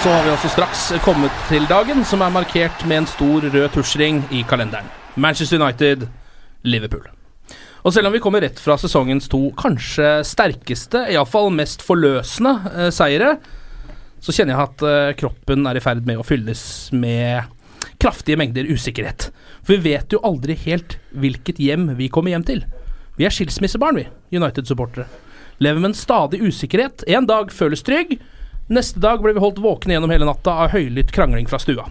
Så har vi også straks kommet til dagen, som er markert med en stor rød tusjring i kalenderen. Manchester United, Liverpool. Og selv om vi kommer rett fra sesongens to kanskje sterkeste, iallfall mest forløsende eh, seire, så kjenner jeg at eh, kroppen er i ferd med å fylles med kraftige mengder usikkerhet. For vi vet jo aldri helt hvilket hjem vi kommer hjem til. Vi er skilsmissebarn, vi, United-supportere. Lever med en stadig usikkerhet. En dag føles trygg, neste dag ble vi holdt våkne gjennom hele natta av høylytt krangling fra stua.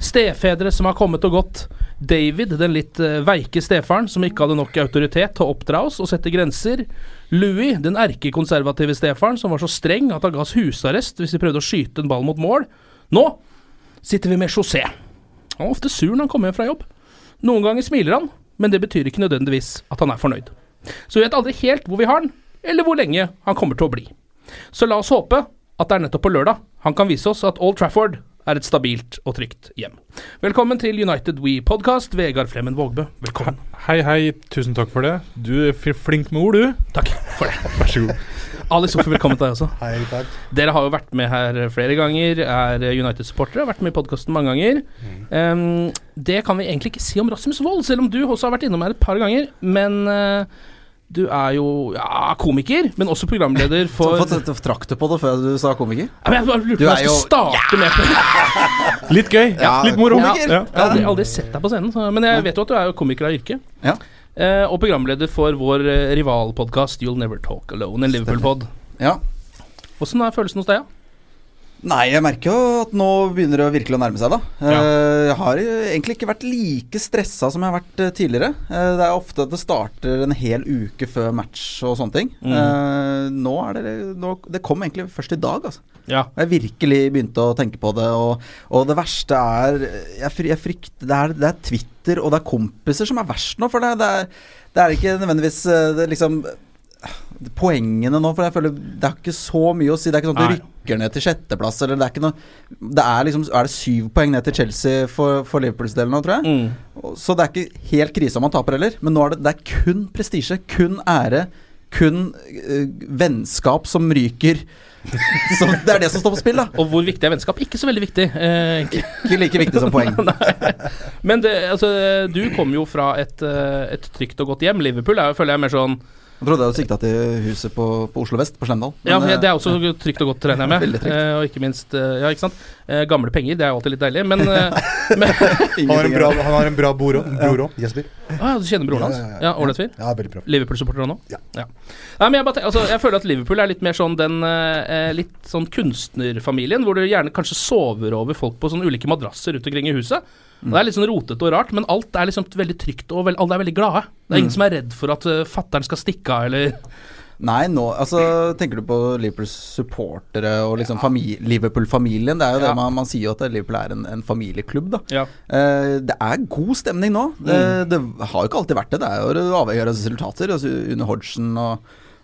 Stefedre som har kommet og gått. David, den litt eh, veike stefaren som ikke hadde nok autoritet til å oppdra oss og sette grenser. Louis, den erkekonservative stefaren som var så streng at han ga oss husarrest hvis vi prøvde å skyte en ball mot mål. Nå sitter vi med José. Han er ofte sur når han kommer hjem fra jobb. Noen ganger smiler han, men det betyr ikke nødvendigvis at han er fornøyd. Så vi vet aldri helt hvor vi har han, eller hvor lenge han kommer til å bli. Så la oss håpe at det er nettopp på lørdag han kan vise oss at Old Trafford er et stabilt og trygt hjem. Velkommen til United We Podcast, Vegard Flemmen Vågbø. Velkommen. Hei, hei. Tusen takk for det. Du er flink med ord, du. Takk for det. Vær så god. Ali Sofi, velkommen til deg også. Hei, takk. Dere har jo vært med her flere ganger, er United-supportere, har vært med i podkasten mange ganger. Um, det kan vi egentlig ikke si om Rasmus Wold, selv om du også har vært innom her et par ganger. Men uh, du er jo ja, komiker, men også programleder for trakk du på det før du sa komiker? Ja, men Jeg bare lurte Du på om er jeg skulle starte med på Litt gøy. Ja, Litt moro. komiker. Ja. Jeg har aldri, aldri sett deg på scenen, så, men jeg vet jo at du er jo komiker av yrke. Ja. Eh, og programleder for vår eh, rivalpodkast You'll Never Talk Alone, en Liverpool-pod. Ja. Åssen er følelsen hos deg, da? Nei, jeg merker jo at nå begynner det virkelig å nærme seg, da. Ja. Jeg har egentlig ikke vært like stressa som jeg har vært eh, tidligere. Eh, Det er ofte at det starter en hel uke før match og sånne ting. Mm. Nå er det nå, Det kom egentlig først i dag, altså. Ja. Jeg virkelig begynte å tenke på det, og, og det verste er Jeg, jeg frykter det er, det er Twitter og det er kompiser som er verst nå, for det, det, er, det er ikke nødvendigvis eh, det liksom Poengene nå, for jeg føler det er ikke så mye å si. Det er ikke sånn at du rykker ned til sjetteplass, eller det er ikke noe Det er liksom Er det syv poeng ned til Chelsea for, for Liverpools del nå, tror jeg? Mm. Så det er ikke helt krise om man taper heller, men nå er det, det er kun prestisje, kun ære, kun øh, vennskap som ryker. Så det er det som står på spill, da. Og hvor viktig er vennskap? Ikke så veldig viktig, eh. Ikke like viktig som poeng. Men det, altså, du kom jo fra et, eh, et trygt og godt hjem. Liverpool er, jo- føler jeg er mer sånn Jeg trodde jeg sikta til huset på, på Oslo vest, på Slemdal. Ja, Men, for det er eh, også trygt og godt, regner jeg med. Veldig trygt. Eh, og ikke minst eh, Ja, ikke sant. Eh, gamle penger, det er jo alltid litt deilig, men, eh, men Han har en bra, han har en bra bror òg. Jesper. ah, Du kjenner broren hans? Ja, ja, ja. Ja, Ålreit fyr? Ja, veldig bra. Liverpool-supporter han òg? Ja. Nei, men jeg, bare, altså, jeg føler at Liverpool er litt mer sånn den eh, litt sånn kunstnerfamilien, hvor du gjerne kanskje sover over folk på sånne ulike madrasser rundt omkring i huset. Og Det er litt sånn rotete og rart, men alt er liksom veldig trygt, og alle er veldig glade. Det er ingen som er redd for at uh, fattern skal stikke av, eller Nei, nå altså, tenker du på Liverpools supportere og liksom fami- Liverpool-familien. Det er jo Ja. det man, man sier jo at Liverpool er en, en familieklubb, da. Ja. Eh, det er god stemning nå. Det, Mm. det har jo ikke alltid vært det. Det er jo avhengig av resultater. Altså, under Hodgson og,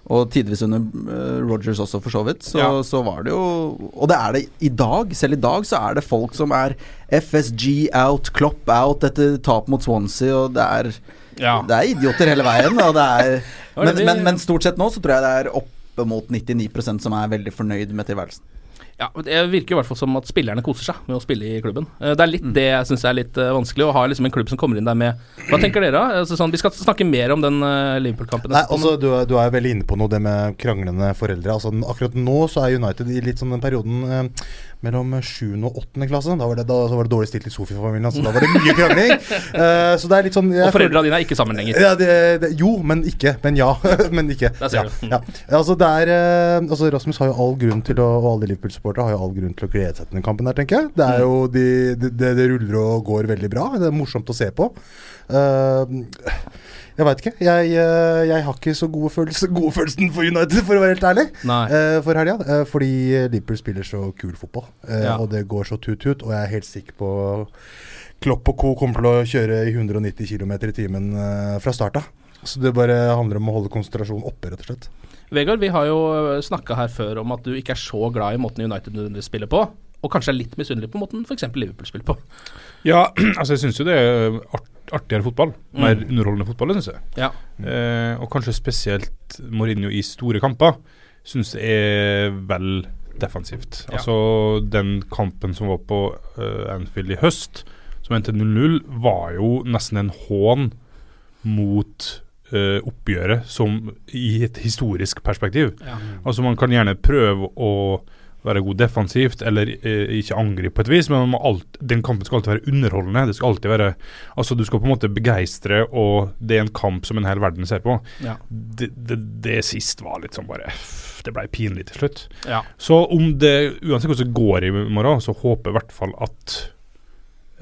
og tidvis under uh, Rogers også, for så vidt. Så, Ja. så var det jo Og det er det i dag. Selv i dag så er det folk som er FSG out, Klopp out etter tap mot Swansea, og det er Ja. Det er idioter hele veien. Er, men, men, men stort sett nå så tror jeg det er oppe mot 99% som er veldig fornøyd med tilværelsen. Ja, Det virker i hvert fall som at spillerne koser seg med å spille i klubben. Eh, Det er litt det jeg syns er litt eh, vanskelig, å ha liksom en klubb som kommer inn der med Hva tenker dere? Altså, sånn, vi skal snakke mer om den eh, Liverpool-kampen. Altså du, er- du er veldig inne på noe, det med kranglende foreldre. Altså Akkurat nå så er United i litt sånn den perioden mellom 7. og 8. klasse. Da var det, da, så var det dårlig stilt i Sofi-familien. Så da var det mye krangling. Uh, så det er litt sånn jeg og foreldra dine er ikke sammen lenger. Ja, det, det, jo, men ikke. Men ja. men ikke. Ja. Mm. Ja. Altså, er, uh, altså, Rasmus har jo all grunn til å, og alle Liverpool-supportere har jo all grunn til å glede seg til den kampen der, tenker jeg. Det er jo de, de, de, ruller og går veldig bra. Det er morsomt å se på. Eh, jeg veit ikke. Jeg, eh, jeg har ikke så gode følelser Gode følelsen for United, for å være helt ærlig. Nei. Eh, for helga. eh, fordi Liverpool spiller så kul fotball. eh, Ja. Og det går så tut-tut. Og jeg er helt sikker på Klopp og co. kommer til å kjøre i 190 km i timen fra start av. Så det bare handler om å holde konsentrasjonen oppe, rett og slett. Vegard, vi har jo snakka her før om at du ikke er så glad i måten United nødvendigvis spiller på, og kanskje er litt misunnelig på måten f.eks. Liverpool spiller på. Ja, altså jeg syns jo det er art, artigere fotball. Mer Mm. underholdende fotball, syns jeg. Ja. Eh, og kanskje spesielt Mourinho i store kamper syns jeg er vel defensivt. Ja. Altså den kampen som var på uh, Anfield i høst, som endte 0-0, var jo nesten en hån mot uh, oppgjøret som i et historisk perspektiv. Ja. Altså Man kan gjerne prøve å være god defensivt eller eh, ikke angripe på et vis, men alt, den kampen skal alltid være underholdende. Det skal alltid være Altså Du skal på en måte begeistre, og det er en kamp som en hel verden ser på. Ja. Det, det, det sist var litt sånn bare Det ble pinlig til slutt. Ja. Så om det uansett hvordan det går i morgen, så håper jeg i hvert fall at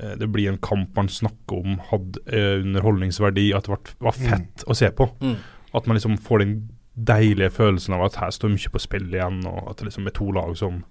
eh, det blir en kamp man snakker om hadde eh, underholdningsverdi, at det var fett å se på. Mm. At man liksom får den deilige følelsen av at her står mye på spill igjen, og at det liksom er to lag som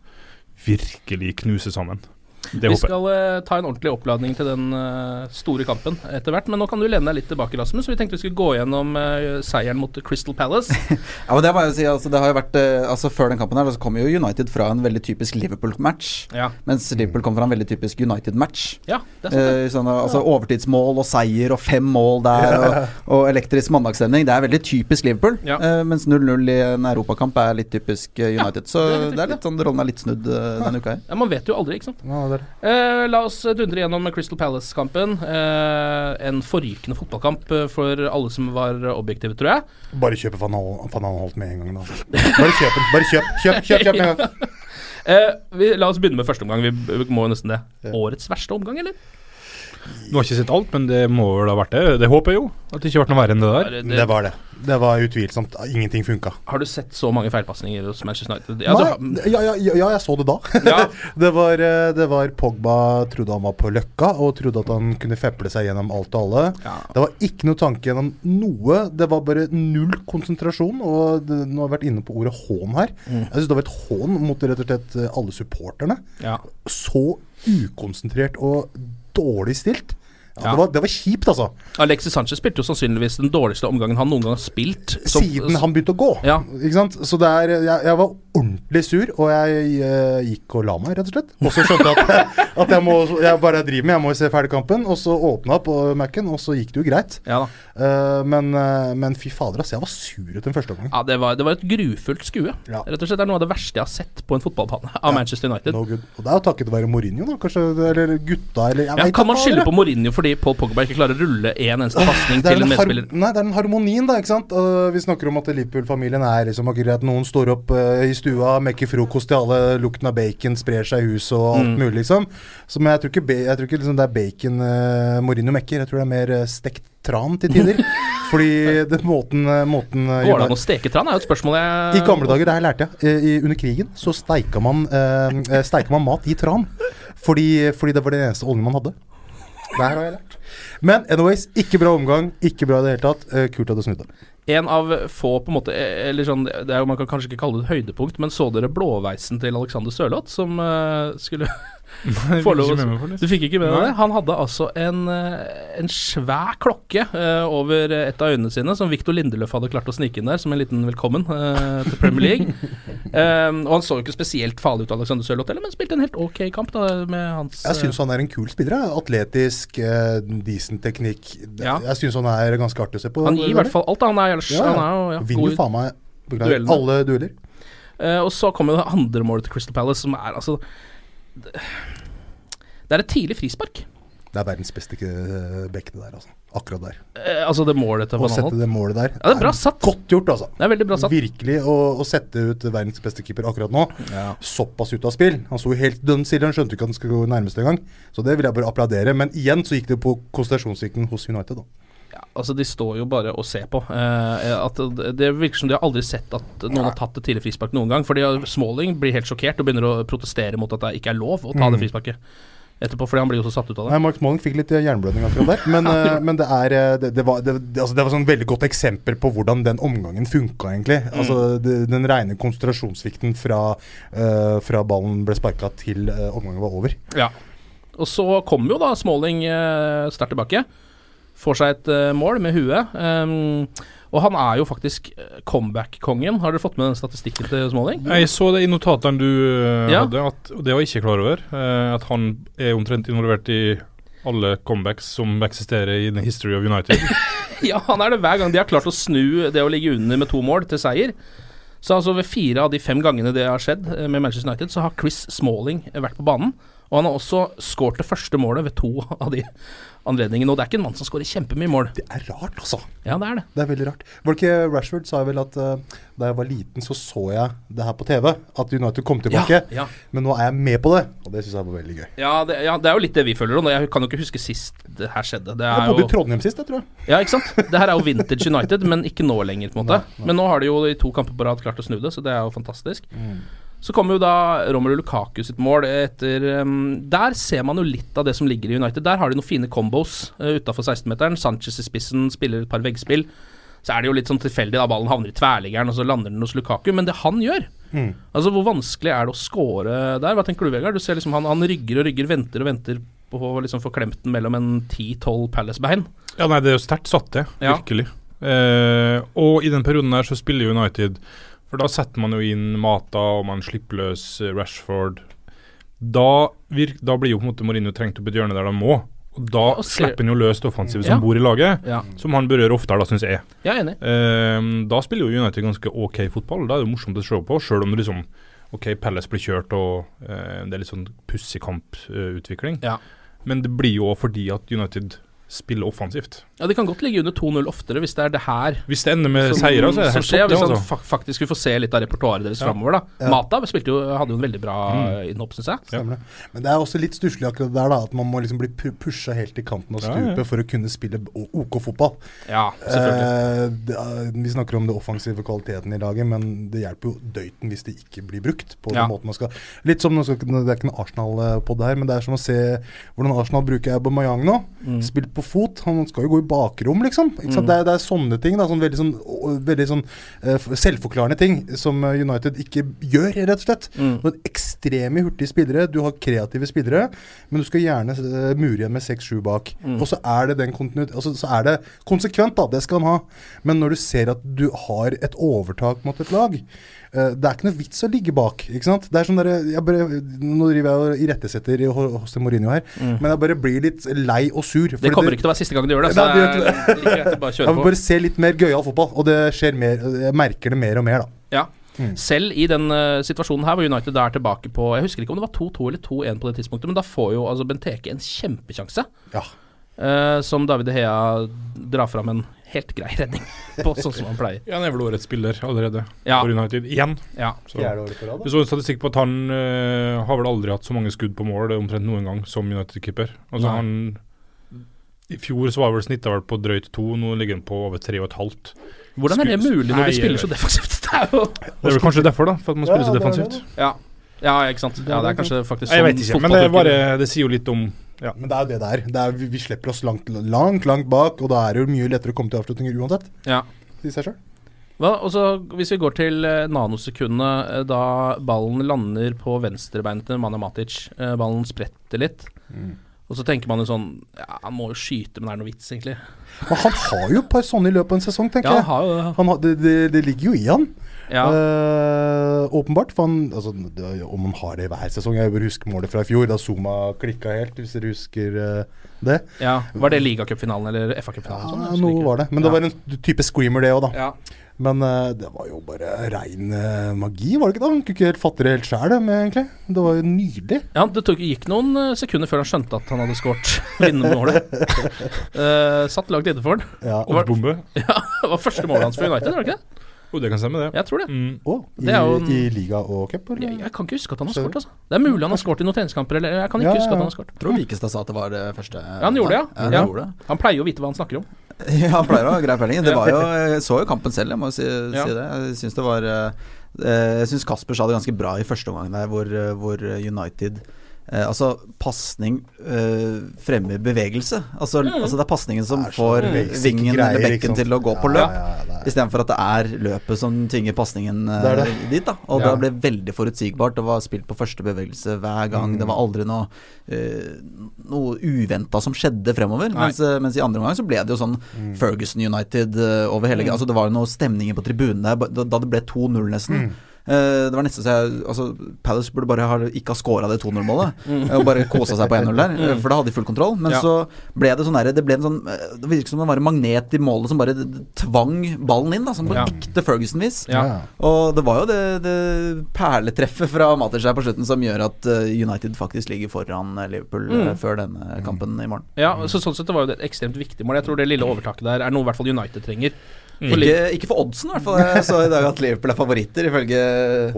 virkelig knuser sammen. Det Vi skal uh, ta en ordentlig oppladning til den uh, store kampen etter hvert, men nå kan du lene deg litt tilbake, Rasmus. Vi tenkte vi skulle gå gjennom uh, seieren mot Crystal Palace. Ja, men det må jeg jo si, altså, det har jo vært Altså Før den kampen her så kom jo United fra en veldig typisk Liverpool-match. Ja. Mens Liverpool kom fra en veldig typisk United-match. Ja, det er sånn, altså Overtidsmål og seier og fem mål der, og, og elektrisk mandagsstemning. Det er veldig typisk Liverpool. Ja. Eh, mens 0-0 i en europakamp er litt typisk United. Så det er litt det er litt sånn rollen er litt snudd denne uka her. Ja, Man vet jo aldri, ikke sant. Ja, det er. Eh, la oss dundre gjennom Crystal Palace-kampen. Eh, en forrykende fotballkamp eh, for alle som var objektive, tror jeg. Bare kjøp Van Anholt med en gang. Da. Bare kjøp den. Bare kjøp, kjøp, kjøp, kjøp med en gang. Eh, vi, la oss begynne med første omgang. Vi vi må jo nesten det. Årets verste omgang, eller? Nå har jeg ikke sett alt, men det må vel ha vært det. Det håper jeg jo. At det ikke har vært noe verre enn det der. Det- Det var det. Det var utvilsomt. Ingenting funka. Har du sett så mange feilpasninger hos Manchester United? Ja, Nei, ja, ja, ja, ja, jeg så det da. Ja. det, var, eh, det var Pogba trodde han var på Løkka og trodde at han kunne feple seg gjennom alt og alle. Ja. Det var ikke noe tanke gjennom noe. Det var bare null konsentrasjon. Og det, nå har jeg vært inne på ordet hån her. Mm. Jeg synes det var et hån mot rett og slett alle supporterne. ja. Så ukonsentrert og dårlig stilt. Ja, Ja. Det, var, det var kjipt, altså. Alexis Sanchez spilte jo sannsynligvis den dårligste omgangen han noen gang har spilt. som- Siden han begynte å gå. Ja. Ikke sant? Så det er, jeg, jeg var ordentlig sur, og jeg uh, gikk og la meg, rett og slett. Og så skjønte jeg at, at jeg må Jeg bare driver med, jeg må se ferdig kampen. Og så åpna på Mac-en, og så gikk det jo greit. Ja. Eh, men, uh, men fy fader, altså. Jeg var sur etter den første omgangen. Ja, det var, det var et grufullt skue. Ja. Rett og slett Det er noe av det verste jeg har sett på en fotballbane av Manchester United. No good. Og det er jo takket være Mourinho, da. Kanskje, eller gutta, eller jeg Ja, vet kan man skylde på Mourinho fordi Paul Pogba ikke klarer å rulle en eneste pasning til en medspiller? nei, det er den harmonien, da. ikke sant? Uh, vi snakker om at Liverpool-familien er liksom akkurat Noen står opp uh, i stua, mekker frokost til alle, lukten av bacon sprer seg i huset og alt Mm. mulig, liksom. Så, men jeg tror ikke, jeg tror ikke liksom, det er bacon uh, Mourinho mekker. Jeg tror det er mer uh, stekt tran til tider. Fordi det, måten, uh, måten Går det an å steke tran? er jo et spørsmål jeg I gamle dager, det her lærte jeg. I, under krigen så steika man, uh, man mat i tran. Fordi, fordi det var den eneste oljen man hadde. Det her har jeg lært. Men anyways, ikke bra omgang. Ikke bra i det hele tatt. Uh, kult at du snudde. En av få på en måte eh, Eller sånn det er jo, Man kan kanskje ikke kalle det et høydepunkt, men så dere blåveisen til Alexander Sørloth, som uh, skulle Får fikk med. Du fikk ikke med deg det? Han hadde altså en, eh, en svær klokke uh, over et av øynene sine, som Victor Lindeløf hadde klart å snike inn der, som en liten velkommen uh, til Premier League. Um, og han så jo ikke spesielt farlig ut, Alexander Sørloth, heller, men spilte en helt ok kamp da, med hans Jeg syns han er en kul spiller. Atletisk, uh, decent teknikk. Ja. Jeg syns han er ganske artig å se på. Han gir i hvert fall alt. Han er, Ja, han er jo ja, Vinner faen meg alle dueller. Uh, og så kommer jo det andre målet til Crystal Palace, som er altså Det er et tidlig frispark. Det er verdens beste eh, bekk, det der, altså. Akkurat der. Eh, altså det målet til Å sette det målet der Ja, det er bra satt. Godt gjort, altså. Det er veldig bra satt. Virkelig å, å sette ut verdens beste keeper akkurat nå. Såpass ut av spill. Han sto helt dønn stille, han skjønte ikke at han skulle gå nærmest engang. Så det vil jeg bare applaudere. Men igjen så gikk det på konsentrasjonssvikten hos United, da. Altså, de står jo bare og ser på. Eh, at det, virker som de har aldri sett at noen har tatt et tidlig frispark noen gang. Fordi Smalling blir helt sjokkert og begynner å protestere mot at det ikke er lov å ta Mm. det frisparket etterpå, fordi han blir jo så satt ut av det. Nei, Mark Smalling fikk litt eh, jernblødning akkurat der. Men, eh, men det er eh, det, det, var, det, det, altså det var sånn veldig godt eksempel på hvordan den omgangen funka, egentlig. Mm. Altså Den rene konsentrasjonssvikten fra, eh, fra ballen ble sparka til eh, omgangen var over. Ja. Og så kom jo da Smalling uh, sterkt tilbake. Får seg et eh, mål med huet. Um, og han er jo faktisk eh, comeback-kongen. Har dere fått med den statistikken til Smalling? Jeg så det i notatene du eh, Ja. hadde, at, og det var jeg ikke klar over. at han er omtrent involvert i alle comebacks som eksisterer i the history of United. Ja, han er det hver gang de har klart å snu det å ligge under med to mål til seier. Så altså ved fire av de fem gangene det har skjedd med Manchester United, så har Chris Smalling vært på banen. Og han har også skåret det første målet ved to av de anledningene. Og det er ikke en mann som skårer kjempemye mål. Det er rart, altså. Ja, det er det. Det er veldig rart. Var det ikke Rashford sa vel at uh, da jeg var liten, så så jeg det her på TV. At United kom tilbake. Ja, ja. Men nå er jeg med på det, og det syns jeg var veldig gøy. Ja det, ja, det er jo litt det vi føler. Og jeg kan jo ikke huske sist det her skjedde. Det Jeg bodde bodde i Trondheim sist, jeg tror jeg. Ja, ikke sant? Det her er jo vintage United, men ikke nå lenger, på en måte. Men nå har de jo i to kamper på rad klart å snu det, så det er jo fantastisk. Så kommer jo da Romelu Lukaku sitt mål etter um, Der ser man jo litt av det som ligger i United. Der har de noen fine combos uh, utafor 16-meteren. Sanchez i spissen spiller et par veggspill. Så er det jo litt sånn tilfeldig da ballen havner i tverliggeren, og så lander den hos Lukaku. Men det han gjør Mm. Altså Hvor vanskelig er det å score der? Hva tenker du, Vegard? Du ser liksom Han, han rygger og rygger, venter og venter på å liksom få klemt den mellom en 10-12 Palace-bein. Ja, nei, det er jo sterkt satt, det. Ja. Virkelig. Eh, og i den perioden der så spiller United For da setter man jo inn Mata, og man slipper løs eh, Rashford. Da, virk, da blir jo på en måte Mourinho trengt opp et hjørne der de må. Og da og slipper han jo løs det offensive Ja. som bor i laget, Ja. som han bør gjøre oftere, da, syns jeg. Jeg er enig. Um, da spiller jo United ganske ok fotball. Da er det morsomt å se på, sjøl om det liksom Ok, Palace blir kjørt, og uh, det er litt sånn pussig kamputvikling. Ja. Men det blir jo også fordi at United spiller offensivt. Ja, De kan godt ligge under 2-0 oftere hvis det er det her Hvis det ender med seier, så er det som skjer. topp, det, Hvis han altså. fa faktisk vil få se litt av repertoaret deres Ja. framover. Da. Ja. Mata jo, hadde jo en veldig bra Mm. innhopp, syns jeg. Stemmer det. Men det er også litt stusslig akkurat der, da. At man må liksom bli pu- pusha helt til kanten av stupet ja. for å kunne spille OK fotball. Ja, selvfølgelig. Eh, er- vi snakker om det offensive kvaliteten i laget, men det hjelper jo døyten hvis det ikke blir brukt på Ja. den måten man skal. Litt som, Det er ikke noe Arsenal på det her, men det er som å se hvordan Arsenal bruker Aubameyang nå. Mm. Spilt på fot. Han skal jo gå i bakrom, liksom. Mm. Det, er, det er sånne ting. Da, sånn veldig sånn, veldig sånn uh, selvforklarende ting som eh, United ikke gjør, rett og slett. Mm. Noen ekstreme hurtige spillere, du har kreative spillere, men du skal gjerne uh, mure igjen med 6-7 bak. Mm. Og så er det den altså, så er det konsekvent, da. Det skal han ha. Men når du ser at du har et overtak mot et lag Det er ikke noe vits å ligge bak. ikke sant? Det er sånn der, jeg bare, Nå driver jeg og irettesetter hos Mourinho her, Mm. men jeg bare blir litt lei og sur. Det kommer kommer ikke til å være siste gang du gjør det. Så det gjør det er like å bare Jeg vil bare se litt mer gøyal fotball, og det skjer mer. Jeg merker det mer og mer, da. Ja. Mm. Selv i den uh, situasjonen her hvor United er tilbake på Jeg husker ikke om det var 2-2 eller 2-1 på det tidspunktet, men da får jo altså Benteke en kjempesjanse. Ja. Uh, som David Hea drar fram en helt grei redning på, sånn som han pleier. Ja, han er vel årets spiller allerede Ja. for United. Igjen. Ja. Så. Du så en statistikk på at han uh, har vel aldri hatt så mange skudd på mål omtrent noen gang som United-keeper. Altså Nei. han I fjor så var vel snittet vel på drøyt to, nå ligger han på over tre og et halvt. Hvordan er det mulig når Nei, de spiller så defensivt? Det er jo Det er vel kanskje derfor, da. For at man spiller så Ja, det er defensivt. Ja. ja, ikke sant. Ja, det er kanskje faktisk Jeg sånn vet ikke, men det, er bare, det sier jo litt om ja. Men det er jo det det er. Det er vi, slipper oss langt, langt, langt bak, og da er det jo mye lettere å komme til avslutninger uansett. Ja. I seg selv. Hva, og så Hvis vi går til nanosekundene eh, da ballen lander på venstrebeinet til Manja Matic, eh, ballen spretter litt, Mm. Og så tenker man jo sånn Ja, han må jo skyte, men det er noe vits, egentlig. Men han har jo et par sånne i løpet av en sesong, tenker Ja, jeg. han det. Han har, det, det, det ligger jo i han. Ja. Uh, åpenbart. For han, altså, det, om han har det hver sesong Jeg bør huske målet fra i fjor, da Zuma klikka helt, hvis dere husker uh, det. Ja, Var det ligacupfinalen eller FA-cupfinalen? Ja, sånn? Noe var det. Men det var en type screamer, det òg, da. Ja. Men eh, det var jo bare rein eh, magi, var det ikke da? Han kunne ikke helt fatte det helt sjæl, egentlig. Det var jo nydelig. Ja, Det tok, gikk noen eh, sekunder før han skjønte at han hadde skåret vinnermålet. uh, satt langt inne for han. Ja. og var, Bombe. ja, det var første målet hans for United, var det ikke det? Oh, det kan stemme, det. Jeg tror det. Mm. Å, i, Det er jo en- I liga og cup, eller? Jeg, jeg kan ikke huske at han har skåret, altså. Det er mulig han har skåret i noen treningskamper, eller jeg kan ikke Ja, huske at han har skåret. Tror Vikestad sa at det var det første. Ja, han gjorde det, ja. ja. ja. han gjorde det. Han pleier jo å vite hva han snakker om. Ja, han pleier å ha grei peiling. Det var jo, jeg så jo kampen selv, jeg må si, Ja. si det. Jeg syns det var eh, Jeg syns Kasper sa det ganske bra i første omgang der, hvor, eh, hvor United eh, altså pasning eh, fremmer bevegelse. Altså, altså det er pasningen som er får vingen eller bekken liksom. til å gå på løp. ja, ja, Istedenfor at det er løpet som tvinger pasningen eh, Det det. dit. da Og Ja. det ble veldig forutsigbart. Det var spilt på første bevegelse hver gang. Det var aldri noe eh, Noe uventa som skjedde fremover. Mens, eh, mens i andre omgang så ble det jo sånn Ferguson United eh, over hele Altså Det var jo noe stemninger på tribunen der da, det ble 2-0 nesten. Eh, det var nesten så jeg Altså Palace burde bare ha, ikke ha scora det 2-0-målet. Og bare kosa seg på 1-0 der, eh, for da hadde de full kontroll. Men Ja. så ble det sånn der, Det ble en sånn eh, Det virket som det var en magnet i målet som bare tvang ballen inn, da som på Ja. ekte Ferguson-vis. Ja. Og det var jo det, det perletreffet fra Matic her på slutten som gjør at eh, United faktisk ligger foran eh, Liverpool eh, Mm. før denne kampen i morgen. Ja, så Sånn sett var jo det et ekstremt viktig mål. Jeg tror det lille overtaket der er noe i hvert fall United trenger. For Ikke, ikke for oddsen, i hvert fall. Jeg så i dag at Liverpool er favoritter, ifølge eh,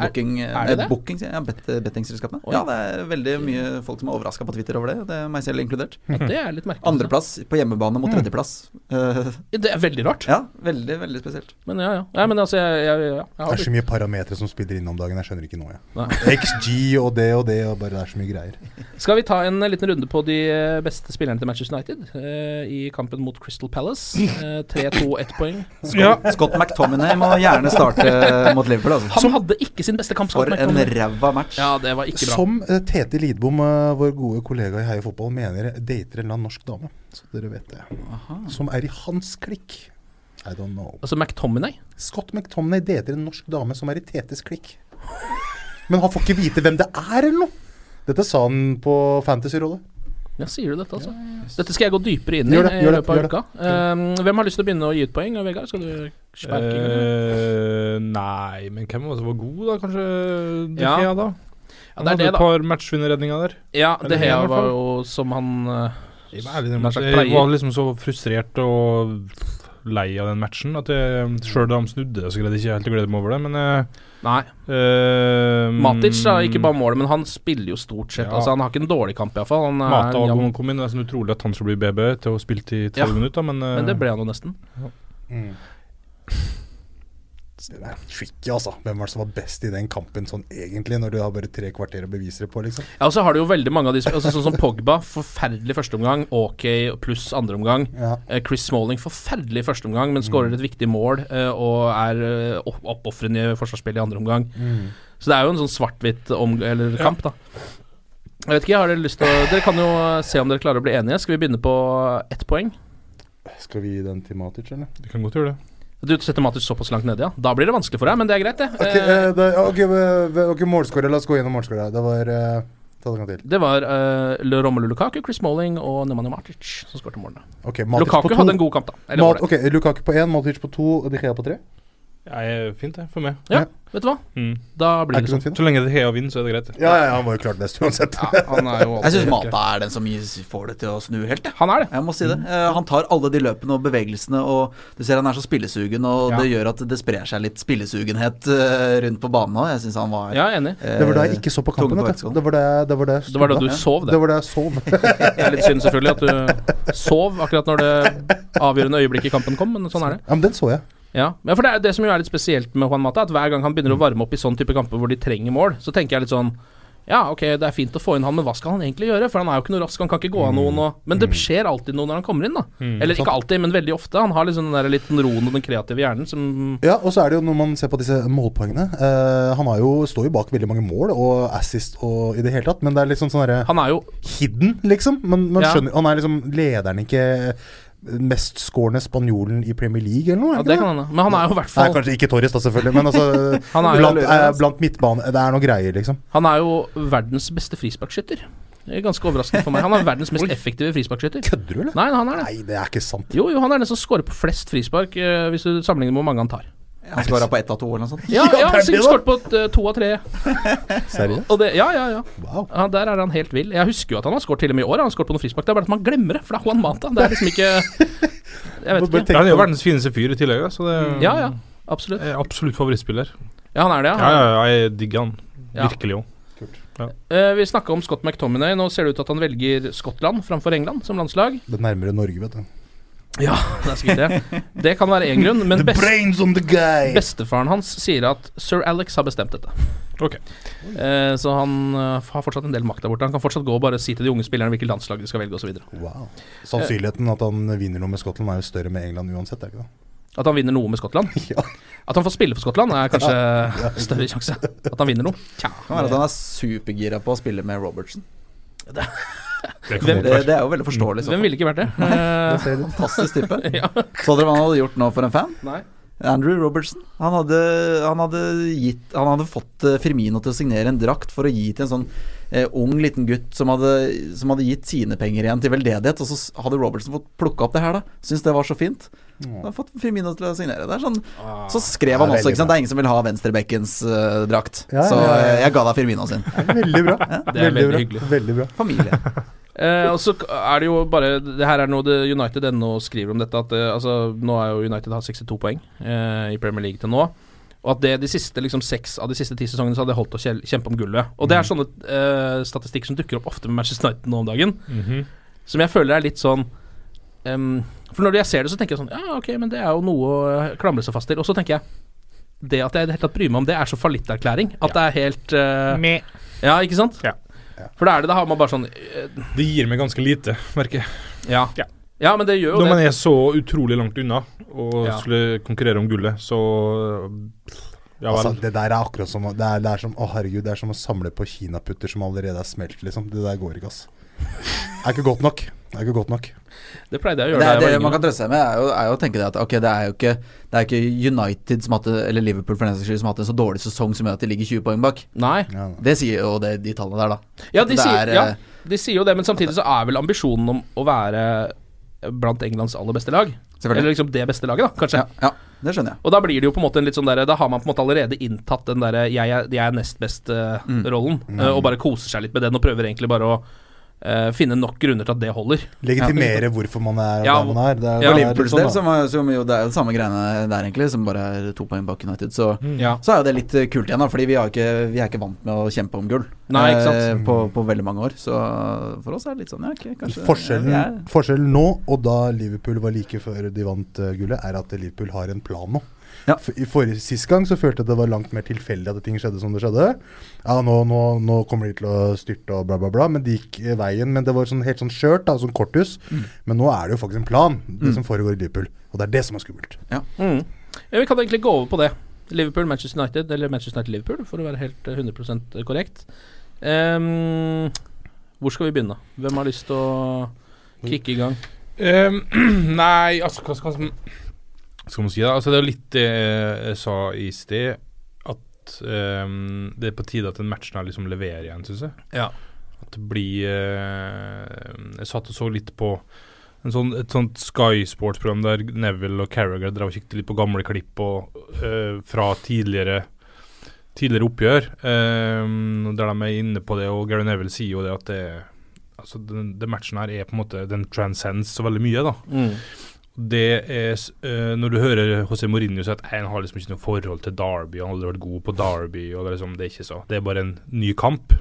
booking, er det det? eh, booking ja, bet, bettingselskapene. Oi. Ja, det er veldig mye folk som er overraska på Twitter over det. Det er meg selv inkludert. Ja, det er litt merkelig. altså. Andreplass på hjemmebane mot tredjeplass. Mm. Det er veldig rart. ja, veldig, veldig spesielt. Men ja, ja. ja men altså, jeg, jeg, jeg Det er så mye parametere som spiller inn om dagen. Jeg skjønner ikke nå, jeg. XG og det og det, og bare det er så mye greier. Skal vi ta en eh, liten runde på de eh, beste spillerne til Manchester United uh, i kampen mot Crystal Palace? Uh, 3-2, ett poeng. Ja. Scott McTominay må gjerne starte mot Liverpool, altså. Han hadde ikke sin beste kamp. Scott For McTominay. en ræva match. Ja, det var ikke bra. Som eh, Tete Lidbom, eh, vår gode kollega i Heia Fotball, mener dater en eller annen norsk dame. Så dere vet det. Som er i hans klikk. I don't know. Altså McTominay? Scott McTominay dater en norsk dame som er i Tetes klikk. Men han får ikke vite hvem det er, eller noe. Dette sa han på Fantasy-rådet. Ja, sier du dette, altså? Dette skal jeg gå dypere inn i Gjør det, i gjør det, løpet av gjør uka. Um, hvem har lyst til å begynne å gi ut poeng? Vegard, skal du sparke? Uh. Eh, nei, men hvem var det som var god, da? Kanskje De Ja. Da? Ja, Han det er hadde det, et par matchvinnerredninger der. Ja, det det her var jo som han uh, Jeg var, ærlig, jeg var liksom så frustrert og lei av den matchen at jeg sjøl da han snudde, så greide jeg ikke helt å glede meg over det, men eh, Nei. Uh, Matic da, ikke bare målet, men han spiller jo stort sett. Ja. Altså Han har ikke en dårlig kamp, iallfall. Han er Mata og jevn- Agon kom inn. Det er sånn utrolig at han skal bli BB til å spille til 30 Ja, minutter, men, uh, Men det ble han jo nesten. Det er tricky, altså. Hvem var det som var best i den kampen sånn egentlig, når du har bare tre kvarter å bevise det på, liksom? Ja, og så har du jo veldig mange av de altså, Sånn som Pogba, forferdelig førsteomgang. Ok pluss andreomgang. Ja. Eh, Chris Smalling, forferdelig førsteomgang, men skårer et viktig mål eh, og er eh, oppofrende i forsvarsspillet i andre omgang. Så det er jo en sånn svart-hvitt eller kamp, da. Jeg vet ikke, har dere lyst til å Dere kan jo se om dere klarer å bli enige. Skal vi begynne på ett poeng? Skal vi gi den til Matic, eller? Vi kan godt gjøre det. Du setter Matic såpass langt nede, ja. Da blir det vanskelig for deg, men det er greit, det. Ok, Eh, eh, det, okay, okay ok, målskårer. La oss gå gjennom målskårer. Det var eh, Ta det en gang til. Det var uh, Romelu Lukaku, Chris Malling og Nemanja Matic som skåret målene. Okay, Matic Lukaku hadde en god kamp, da. Mat, ok, Lukaku på én, Matic på to og De Gea på tre. Ja, fint, det, for meg. Ja, vet du hva? Mm. Da blir det sånn. sånn? Så lenge det er Hea vind, så er det greit. Ja, ja, ja, han var jo klart best uansett. Ja, han er jo Jeg syns Mata er den som får det til å snu helt. Han er det. Jeg må si det. Eh, han tar alle de løpene og bevegelsene, og du ser han er så spillesugen, og Ja. det gjør at det sprer seg litt spillesugenhet uh, rundt på banen òg. Jeg syns han var Ja, enig. Uh, Det var da jeg ikke så på kampen. vet du. Det var det, det var det, Det var da du sov, det. Det var det jeg sov. Det er litt synd selvfølgelig at du sov akkurat når det avgjørende øyeblikket i kampen kom, men sånn er det. ja, men den så jeg. Ja, ja for det, er det som jo er litt spesielt med Juan Mata, at hver gang han begynner å varme opp i sånn type kamper hvor de trenger mål, så tenker jeg litt sånn Ja, ok, det er fint å få inn han, men hva skal han egentlig gjøre? For han er jo ikke noe rask, han kan ikke gå av noen og Men det skjer alltid noe når han kommer inn, da. Mm, Eller ikke alltid, men veldig ofte. Han har liksom den der litt den roen og den kreative hjernen som Ja, og så er det jo når man ser på disse målpoengene eh, Han har jo, står jo bak veldig mange mål og assist og i det hele tatt, men det er liksom sånn derre Han er jo hidden, liksom. Man, man Ja. skjønner Han er liksom lederen, ikke mestskårende spanjolen i Premier League eller noe? Ja, det kan hende. Men han er jo i hvert fall Nei, kanskje ikke Torres, da, selvfølgelig. Men altså Han blant, eh, blant midtbane Det er noe greier, liksom. Han er jo verdens beste frisparkskytter. Er ganske overraskende for meg. Han er verdens mest effektive frisparkskytter. Kødder du, eller? Nei, han er det. Nei, det er ikke sant. Jo, jo, han er den som scorer på flest frispark, eh, hvis du sammenligner med hvor mange han tar. Han skåra på ett av to eller noe sånt. Ja, ja, han er skåret på eh, to av tre. Seriøst? Ja, ja, ja. Wow. ja. Der er han helt vill. Jeg husker jo at han har skåret til og med i år. Han har skåret på noen frispark. Det er bare at man glemmer det, for det er Juan Mata. Det er liksom ikke Jeg vet ikke. Ja, han er jo verdens fineste fyr i tillegg, så det Ja, ja. Absolutt. er absolutt favorittspiller. Ja, han er det, Ja, ja, ja, jeg digger han. Virkelig òg. Eh, vi snakka om Scott McTominay. Nå ser det ut til at han velger Skottland framfor England som landslag. Det er nærmere Norge, vet du. Ja, det er sikkert det. Det kan være én grunn, men best, bestefaren hans sier at sir Alex har bestemt dette. Ok. Eh, så han uh, har fortsatt en del makt der borte. Han kan fortsatt gå og bare si til de unge spillerne hvilket landslag de skal velge osv. Wow. Sannsynligheten at han vinner noe med Skottland, er jo større med England uansett, er ikke det? At han vinner noe med Skottland. Ja. At han får spille for Skottland, er kanskje større sjanse. At han vinner noe. Tja. Kan være at han er supergira på å spille med Robertson. Det Hvem- Det, det er jo veldig forståelig. så Hvem ville ikke vært det? Eh, ser. Fantastisk type. ja. Så dere hva han hadde gjort nå for en fan? Nei. Andrew Robertson. Han hadde, han hadde, gitt, han hadde fått eh, Firmino til å signere en drakt for å gi til en sånn eh, ung, liten gutt som hadde, som hadde gitt sine penger igjen til veldedighet. Og så hadde Robertson fått plukka opp det her, da. Syns det var så fint. Han har fått Firmino til å signere. Det er sånn Så skrev han også, ikke sant. Det er ingen som vil ha venstrebekkens uh, drakt. Ja, så ja, ja. eh, jeg ga deg Firmino sin. Veldig bra. Det er veldig bra. hyggelig. Veldig bra. Familie. Eh, og så er det jo bare Det her er noe det United ennå skriver om dette. At det, altså, nå er jo United har 62 poeng eh, i Premier League til nå. Og at det de siste liksom seks av de siste ti sesongene så hadde det holdt å kjempe om gullet. Og det er sånne eh, statistikker som dukker opp ofte med Manchester United nå om dagen. Mhm. Som jeg føler er litt sånn em, For når jeg ser det, så tenker jeg sånn Ja, ok, men det er jo noe å klamre seg fast til. Og så tenker jeg det at jeg i det hele tatt bryr meg om det, er så fallitterklæring. At det er helt eh, Ja, ikke sant? Ja. For da er det, da har man bare sånn uh, Det gir meg ganske lite, merker jeg. Ja. Ja. ja, men det gjør jo Når man det. er så utrolig langt unna og Ja. skulle konkurrere om gullet, så Ja vel. Altså, det der er akkurat som det er, det er som Å, herregud, det er som å samle på kinaputter som allerede er smelt, liksom. Det der går ikke, ass. Det er ikke godt nok. Det er ikke godt nok. Det pleide jeg å Det, gjøre er, da jeg det var man kan trøste seg med, er jo, er jo å tenke det at ok, det er jo ikke, det er ikke United som hadde, eller Liverpool for den saks skyld som har hatt en så dårlig sesong som gjør at de ligger 20 poeng bak. Nei. Ja. Det sier jo det, de tallene der, da. Ja de, sier, er, ja, eh, de sier jo det, men samtidig så er vel ambisjonen om å være blant Englands aller beste lag. Selvfølgelig. Eller liksom det beste laget, da, kanskje. Ja, ja, det skjønner jeg. Og da blir det jo på en måte en litt sånn der Da har man på en måte allerede inntatt den derre jeg, er- jeg er nest best-rollen, og bare koser seg litt med den og prøver egentlig bare å eh, finne nok grunner til at det holder. Legitimere hvorfor man er Ja, der man er. Det er, ja, det er Liverpools sånn, del, som, som jo, det er jo samme greiene der, egentlig, som bare er to poeng bak United. Så, Ja. så er jo det litt eh, kult igjen, da, fordi vi, har ikke, vi er ikke vant med å kjempe om gull Nei, ikke sant. eh, på, på veldig mange år. Så for oss er det litt sånn, ja, okay, kanskje Forskjellen, er- forskjellen nå og da Liverpool var like før de vant uh, gullet, er at Liverpool har en plan nå. Ja. I forrige Sist gang så følte jeg det var langt mer tilfeldig at ting skjedde som det skjedde. Ja, nå, nå, nå kommer de til å styrte og bla, bla, bla. Men det gikk eh, veien. Men det var sånn, helt sånn skjørt, sånn korthus. Mm. Men nå er det jo faktisk en plan, det som foregår i Liverpool. Og det er det som er skummelt. Mm. Ja, vi kan egentlig gå over på det. Liverpool, Manchester United, eller Manchester United Liverpool, for å være helt eh, 100% korrekt. Um, hvor skal vi begynne? Hvem har lyst til å kicke i gang? Um, nei, altså hva skal man skal man si da? Altså Det er litt det jeg sa i sted, at um, det er på tide at den matchen her liksom leverer igjen, syns jeg. Ja. At det blir uh, Jeg satt og så litt på en sånn, et sånt Sky Sports-program der Neville og Carragher drev og kikket litt på gamle klipp og, uh, fra tidligere tidligere oppgjør, ehm, der de er inne på det, og Gary Neville sier jo det at det Altså, den, den matchen her er på en måte Den transcends så veldig mye, da. Mm. Det er eh, Når du hører José Mourinho si at han har liksom ikke noe forhold til Derby, han har aldri vært god på Derby, og det er liksom Det er ikke så. Det er bare en ny kamp.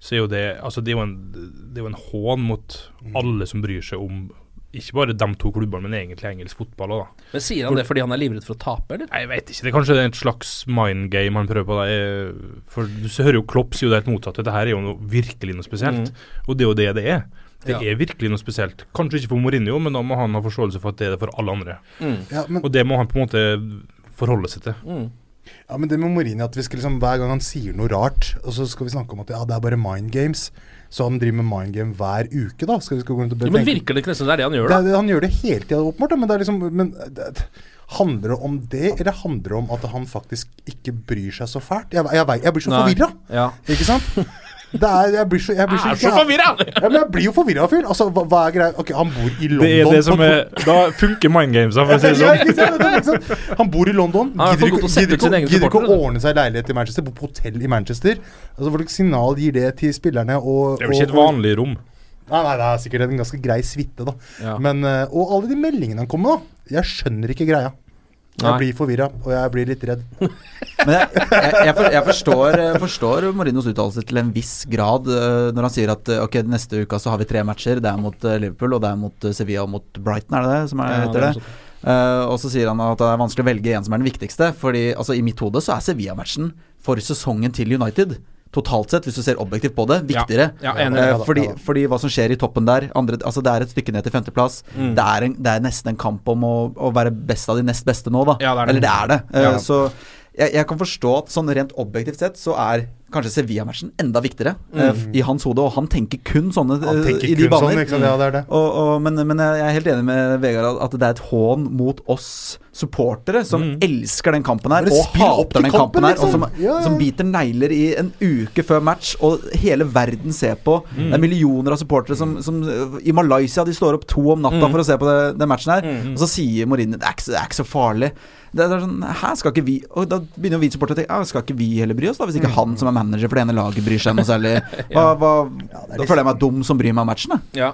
Så er jo det Altså, det er jo en, det er jo en hån mot alle som bryr seg om ikke bare de to klubbene, men egentlig engelsk fotball òg, da. Men Sier han det fordi han er livredd for å tape, eller? Jeg vet ikke. Det er kanskje et slags mind game han prøver på. Da. For du hører jo Klopp sier jo det helt motsatte. Dette er jo noe, virkelig noe spesielt. Og det er jo det det er. Det Mm. Ja. er virkelig noe spesielt. Kanskje ikke for Mourinho, men da må han ha forståelse for at det er det for alle andre. Ja, men, Og det må han på en måte forholde seg til. Mm. ja, men det med Mourinho at vi skal liksom hver gang han sier noe rart, og så skal vi snakke om at ja, det er bare mind games. Så han driver med mind game hver uke, da. Skal vi skal gå rundt og Jo, men virker det ikke nesten det er det han gjør, da? det- han gjør det hele tida, åpenbart. Men, det er liksom, men det, handler det om det, eller handler det om at han faktisk ikke bryr seg så fælt? Jeg, jeg, jeg, jeg blir så forvirra, Ja. ikke sant? Det er, jeg blir så, jeg blir så, Er så forvirra! Ja, men jeg blir jo forvirra, fyren. Altså, hva, hva er greia? Ok, han bor i London. Det er det som er Da funker mind games, for å si det sånn. sant? Han bor i London. Er Gidder ikke, gidder ikke, gidder ikke å ordne seg leilighet i Manchester, bo på hotell i Manchester. Altså, Hvilket signal gir det til spillerne? Og, Det er jo ikke et vanlig rom. Nei, nei, det er sikkert en ganske grei suite, da. Ja. Men, eh, og alle de meldingene han kommer med, da. Jeg skjønner ikke greia. Jeg blir forvirra, og jeg blir litt redd. Men jeg, jeg, jeg, for, jeg forstår, jeg forstår Marinos uttalelse til en viss grad eh, når han sier at eh, ok, neste uke så har vi tre matcher. Det er mot eh, Liverpool, og det er mot eh, Sevilla og mot Brighton, er det det som er, Ja, det er det? Uh, og så sier han at det er vanskelig å velge en som er den viktigste. Fordi altså, i mitt hode så er Sevilla-matchen for sesongen til United. Totalt sett, hvis du ser objektivt på det, viktigere. Ja, enig. Eh, Ja fordi, fordi hva som skjer i toppen der andre, altså Det er et stykke ned til femteplass. Mm. Det, er en, det er nesten en kamp om å, å være best av de nest beste nå, da. Ja, det er det. Eller det er det. Eh, Ja. Så jeg, jeg kan forstå at sånn rent objektivt sett så er kanskje Sevilla-matchen enda viktigere mm. uh, i hans hode, og han tenker kun sånne Mm. Han eh, tenker i de sånn, baner. sant? Ja, det det. Og, og, men, men jeg er helt enig med Vegard at- det er et hån mot oss supportere som elsker den kampen her, og hater den kampen kampen, her, og liksom. som, Ja, ja. som biter negler i en uke før match, og hele verden ser på. Det er millioner av supportere som, som I Malaysia de står opp to om natta for å se på det, den matchen her, og så sier Mourinho det er ikke, det er ikke så farlig. Det er sånn, Hæ, skal ikke vi Og da begynner jo vi supportere å tenke ja, Skal ikke vi heller bry oss, da? Hvis ikke han som er manager for det ene laget bryr seg noe særlig. Hva, hva, da føler jeg meg dum som bryr meg om matchen, jeg. Ja.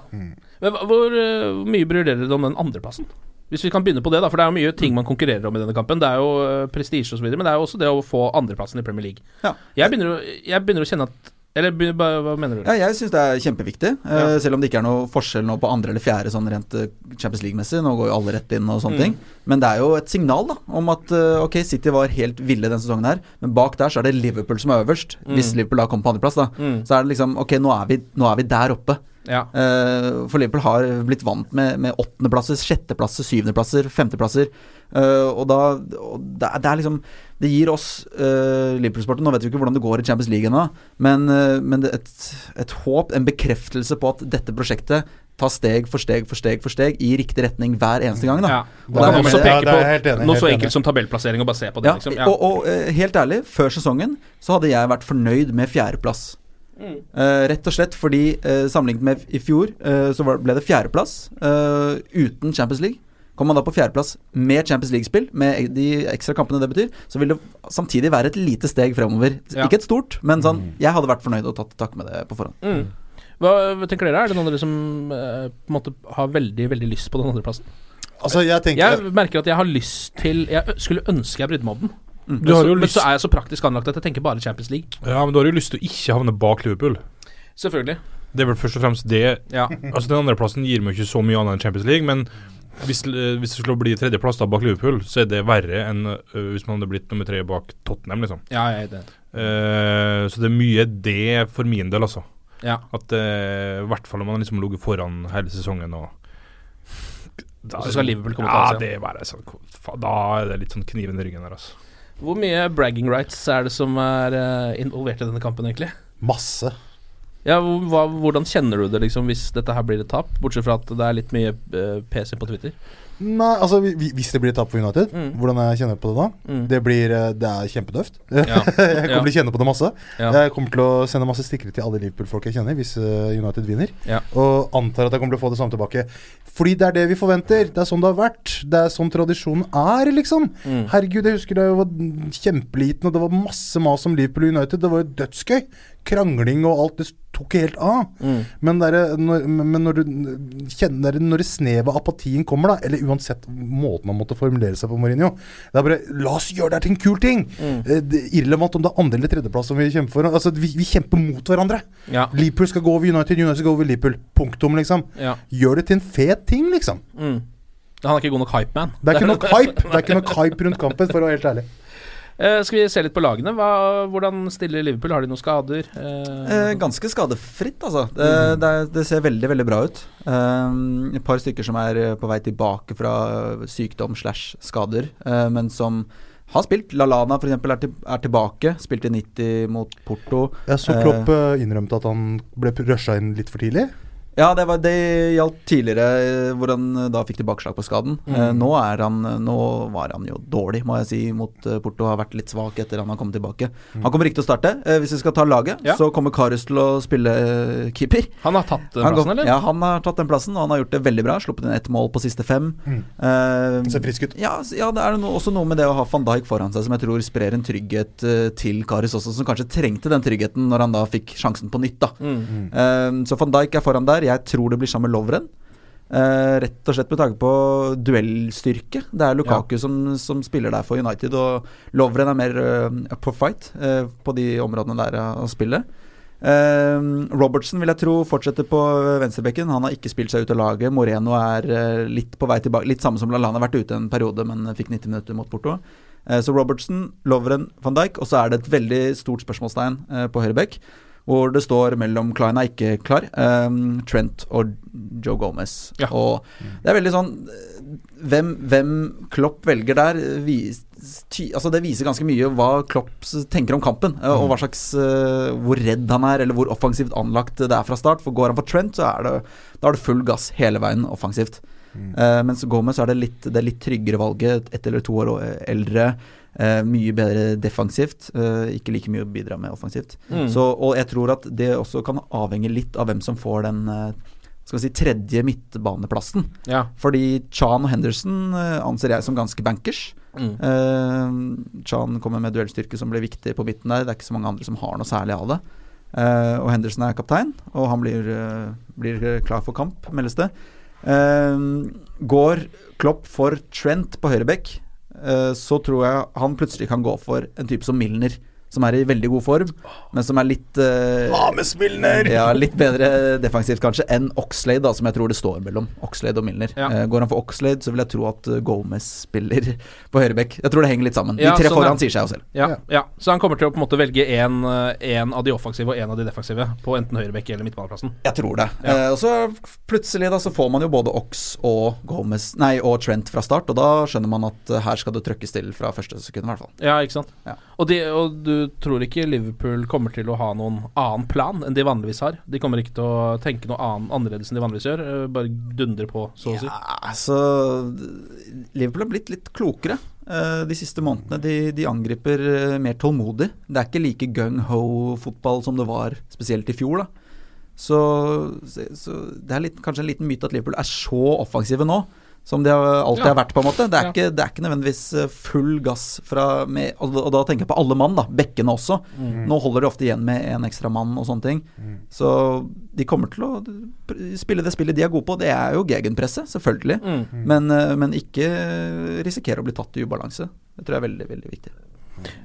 Men hvor eh, hvor mye bryr dere dere om den andreplassen? Hvis vi kan begynne på det, da. For det er jo mye ting man konkurrerer om i denne kampen. Det er jo uh, prestisje osv., men det er jo også det å få andreplassen i Premier League. Ja. Jeg, begynner jeg begynner å kjenne at Eller hva, mener du? Ja, jeg syns det er kjempeviktig. Ja. Uh, selv om det ikke er noe forskjell nå på andre eller fjerde sånn rent eh, Champions League-messig. Nå går jo alle rett inn og sånne Mm. ting. Men det er jo et signal da om at uh, ok, City var helt ville denne sesongen her, men bak der så er det Liverpool som er øverst. Hvis Liverpool da kommer på andreplass, da. Mm. Så er det liksom ok, nå er vi, nå er vi der oppe. Ja. Uh, for Liverpool har blitt vant med, med åttendeplasser, sjetteplasser, syvendeplasser, femteplasser. Uh, og da og det, er, det er liksom Det gir oss uh, Liverpool-sporten Nå vet vi ikke hvordan det går i Champions League ennå, men, uh, men det et, et håp, en bekreftelse på at dette prosjektet tar steg for steg for steg for steg i riktig retning hver eneste gang. Da. Ja. Og da kan også peke det er helt enig, noe så så enig. enkelt som tabellplassering, og bare se på det. ja, liksom. Ja. Og, og helt ærlig, før sesongen så hadde jeg vært fornøyd med fjerdeplass. Eh, rett og slett fordi uh, sammenlignet med i fjor, uh, så var, ble det fjerdeplass eh, uten Champions League. Kommer man da på fjerdeplass med Champions League-spill, med de ekstra kampene det betyr, så vil det samtidig være et lite steg fremover. Ja. Ikke et stort, men sånn Jeg hadde vært fornøyd og tatt tak med det på forhånd. Mm. Hva hva tenker dere? Er det noen av dere som på en måte har veldig veldig lyst på den andreplassen? Altså, jeg tenker Jeg merker at jeg har lyst til Jeg skulle ønske jeg brydde meg om den. Mm. Du har så, men så er jeg så praktisk anlagt at jeg tenker bare Champions League. Ja, men du har jo lyst til å ikke havne bak Liverpool. Selvfølgelig. Det er vel først og fremst det Ja. Altså Den andreplassen gir meg ikke så mye annet enn Champions League, men hvis, eh, hvis det skulle bli tredjeplass da bak Liverpool, så er det verre enn uh, hvis man hadde blitt nummer tre bak Tottenham, liksom. ja, jeg er det. Uh, så det er mye det for min del, altså. Ja. At eh, I hvert fall om man liksom har ligget foran hele sesongen og da, så skal Liverpool komme til ja, ta Ja, det er bare sånn Da er det litt sånn kniven i ryggen der, altså. Hvor mye bragging rights er det som er eh, involvert i denne kampen, egentlig? masse. Ja, hva, Hvordan kjenner du det liksom hvis dette her blir et tap? Bortsett fra at det er litt mye eh, PC på Twitter. Nei, altså vi- vi- Hvis det blir et tap for United, Mm. hvordan jeg kjenner på det da? Mm. Det blir eh, Det er kjempedøft Ja. jeg kommer Ja. til å kjenne på det masse. Ja. Jeg kommer til å sende masse stikkere til alle Liverpool-folk jeg kjenner, hvis eh, United vinner. Ja. Og antar at jeg kommer til å få det samme tilbake. Fordi det er det vi forventer. Det er sånn det har vært. Det er sånn tradisjonen er, liksom. Mm. Herregud, jeg husker da jeg var kjempeliten, og det var masse mas om Liverpool og United. Det var jo dødsgøy. Krangling og alt. Det tok helt av. Mm. Men, der, når, men når du kjenner der, Når det snevet av apatien kommer, da, eller uansett måten man måtte formulere seg på Mourinho Det er bare La oss gjøre det her til en kul ting! Mm. Eh, Irrelevant om det er andre- eller tredjeplass som vi kjemper for. Altså, vi, vi kjemper mot hverandre. Ja. Liverpool skal gå over United, United skal gå over Liverpool. Punktum, liksom. Ja. Gjør det til en fet ting, liksom. Mm. Han er ikke god nok hype-man. Det er ikke nok hype Det er ikke nok hype rundt kampen, for å være helt ærlig. Eh, skal vi se litt på lagene? Hva, hvordan stiller Liverpool? Har de noen skader? Eh, Eh, ganske skadefritt, altså. Det, det, er- det ser veldig veldig bra ut. Et par stykker som er på vei tilbake fra sykdom slash skader, eh, men som har spilt. Lalana f.eks. Er, til, er tilbake. Spilte 90 mot Porto. Jeg så Klopp innrømte at han ble rusha inn litt for tidlig. Ja, det, var, det gjaldt tidligere, eh, hvor han eh, da fikk tilbakeslag på skaden. Mm. Eh, nå, han, nå var han jo dårlig, må jeg si, mot Porto. Har vært litt svak etter han har kommet tilbake. Mm. Han kommer ikke til å starte. Eh, hvis vi skal ta laget, Ja. så kommer Karius til å spille keeper. han har tatt den Han plassen, går- eller? Ja, han har tatt den plassen, og han har gjort det veldig bra. Sluppet inn ett mål på siste fem. Mm. Eh, Ser frisk ut. ja, ja, det er også noe med det å ha van Dijk foran seg som jeg tror sprer en trygghet til Karius også, som kanskje trengte den tryggheten når han da fikk sjansen på nytt. da. Eh, Så van Dijk er foran der. Jeg tror det blir sammen med Lovren. Uh, rett og slett med tanke på duellstyrke. Det er Lukaku som, som spiller der for United, og Lovren er mer uh, på fight uh, på de områdene der han spiller. Robertsen Robertson vil jeg tro fortsetter på venstrebekken. Han har ikke spilt seg ut av laget. Moreno er eh, litt på vei tilbake. Litt samme som Lallana har vært ute en periode, men fikk 90 minutter mot Porto. Eh, så Robertsen, Lovren, van Dijk, og så er det et veldig stort spørsmålstegn eh, på høyrebekk. Hvor det står mellom Klein er ikke klar, um, Trent og Joe Gomez. Ja. Og det er veldig sånn hvem, hvem Klopp velger der, vis, ty, altså det viser ganske mye hva Klopp tenker om kampen. eh, Og hva slags uh, hvor redd han er, eller hvor offensivt anlagt det er fra start. For går han for Trent, så er det, da er det full gass hele veien offensivt. Eh, mens Gomez er det litt, det litt tryggere valget. Ett eller to år eldre. Uh, mye bedre defensivt. Uh, ikke like mye å bidra med offensivt. Mm. Så, og jeg tror at det også kan avhenge litt av hvem som får den skal vi si, tredje midtbaneplassen. Ja. Fordi Chan og Henderson anser jeg som ganske bankers. Mm. Uh, Chan kommer med duellstyrke som blir viktig på midten der. Det er ikke så mange andre som har noe særlig av det. Uh, og Henderson er kaptein, og han blir, uh, blir klar for kamp, meldes det. Eh, går Klopp for Trent på høyrebekk, eh, så tror jeg han plutselig kan gå for en type som Milner. Som er i veldig god form, men som er litt uh, ja, litt bedre defensivt kanskje enn Oxlade, da, som jeg tror det står mellom. Oxlade og Milner. Ja. Uh, går han for Oxlade, så vil jeg tro at eh, Gomez spiller på høyrebekk. Jeg tror det henger litt sammen. De tre sånn, foran sier seg jo selv. Ja, ja. Så han kommer til å på en måte velge én av de offensive og én av de defensive på enten høyrebekk eller midtbaneplassen. Jeg tror det. Ja. Eh, og så plutselig da så får man jo både Ox og Gomez Nei, og Trent fra start, og da skjønner man at her skal det trøkkes til fra første sekund, i hvert fall. Ja, ikke sant. Ja. Og, de, og du tror ikke Liverpool kommer til å ha noen annen plan enn de vanligvis har? De kommer ikke til å tenke noe annen, annerledes enn de vanligvis gjør? eh, Bare dundre på, så å si? Ja, altså Liverpool har blitt litt klokere eh, de siste månedene. De, de angriper eh, mer tålmodig. Det er ikke like gung-ho-fotball som det var spesielt i fjor. da så, så det er litt, kanskje en liten myte at Liverpool er så offensive nå. Som de alltid Ja. har vært, på en måte. Det er, Ja. ikke, det er ikke nødvendigvis eh, full gass fra med, og, og da tenker jeg på alle mann, da. Bekkene også. Mm. Nå holder de ofte igjen med en ekstra mann og sånne ting. Så de kommer til å spille det spillet de er gode på. Det er jo gegenpresset, selvfølgelig. Mm. Men, eh, men ikke risikere å bli tatt i ubalanse. Det tror jeg er veldig, veldig viktig.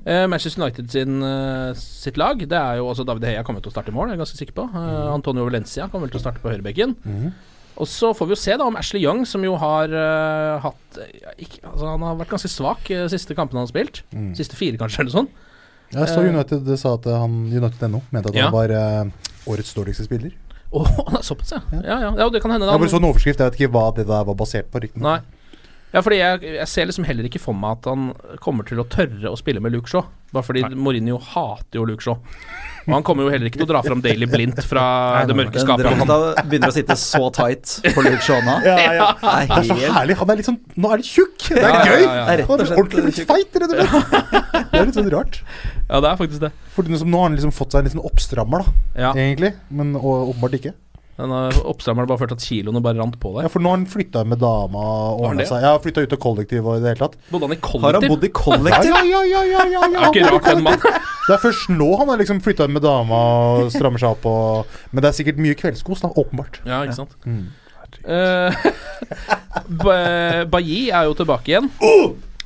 Uh, Manchester United sin, uh, sitt lag, det er jo også David Heia kommer til å starte i mål, jeg er ganske sikker på. Uh, Antonio Valencia kommer til å starte på høyrebekken. Og så får vi jo se da om Ashley Young, som jo har uh, hatt ja, ikke, altså Han har vært ganske svak uh, siste kampene han har spilt. Siste fire, kanskje, eller sånn. Jeg så United uh, sa at han United.no mente at Ja. han var uh, årets dårligste spiller. Å, er såpass, ja. Ja, ja. ja det kan hende. Da. Jeg bare så en overskrift, jeg vet ikke hva det der var basert på. riktig Nei. Ja, fordi jeg, jeg ser liksom heller ikke for meg at han kommer til å tørre å spille med Luke Shaw. Bare fordi Mourinho hater jo Luke Shaw. Og han kommer jo heller ikke til å dra fram Daily Blindt fra det mørke skapet. Han, drakta begynner å sitte så tight på Luke Shaw nå. Ja, ja. Det er Det er så herlig. Han er litt sånn Nå er det tjukk! Det er Ja, gøy! ja, ja. Det er Han er ordentlig litt feit, rett og slett. Det er litt sånn rart. ja, det er faktisk det. For nå har han liksom fått seg en liten oppstrammer, da, Ja. egentlig. Men åpenbart ikke. Den oppstrammeren har bare ført at kiloene bare rant på Ja. For nå har han flytta med dama og ordna seg. Ja, flytta ut av kollektiv og i det hele tatt. Bodde han i Har han bodd i kollektiv? Ja, ja, ja, ja, ja, ja, Det er ikke rart den mann. Det er først nå han har liksom flytta med dama og strammer seg opp. Og, men det er sikkert mye kveldskos, da. Åpenbart. Ja, ikke sant. Mm. Eh, Bailly er jo tilbake igjen.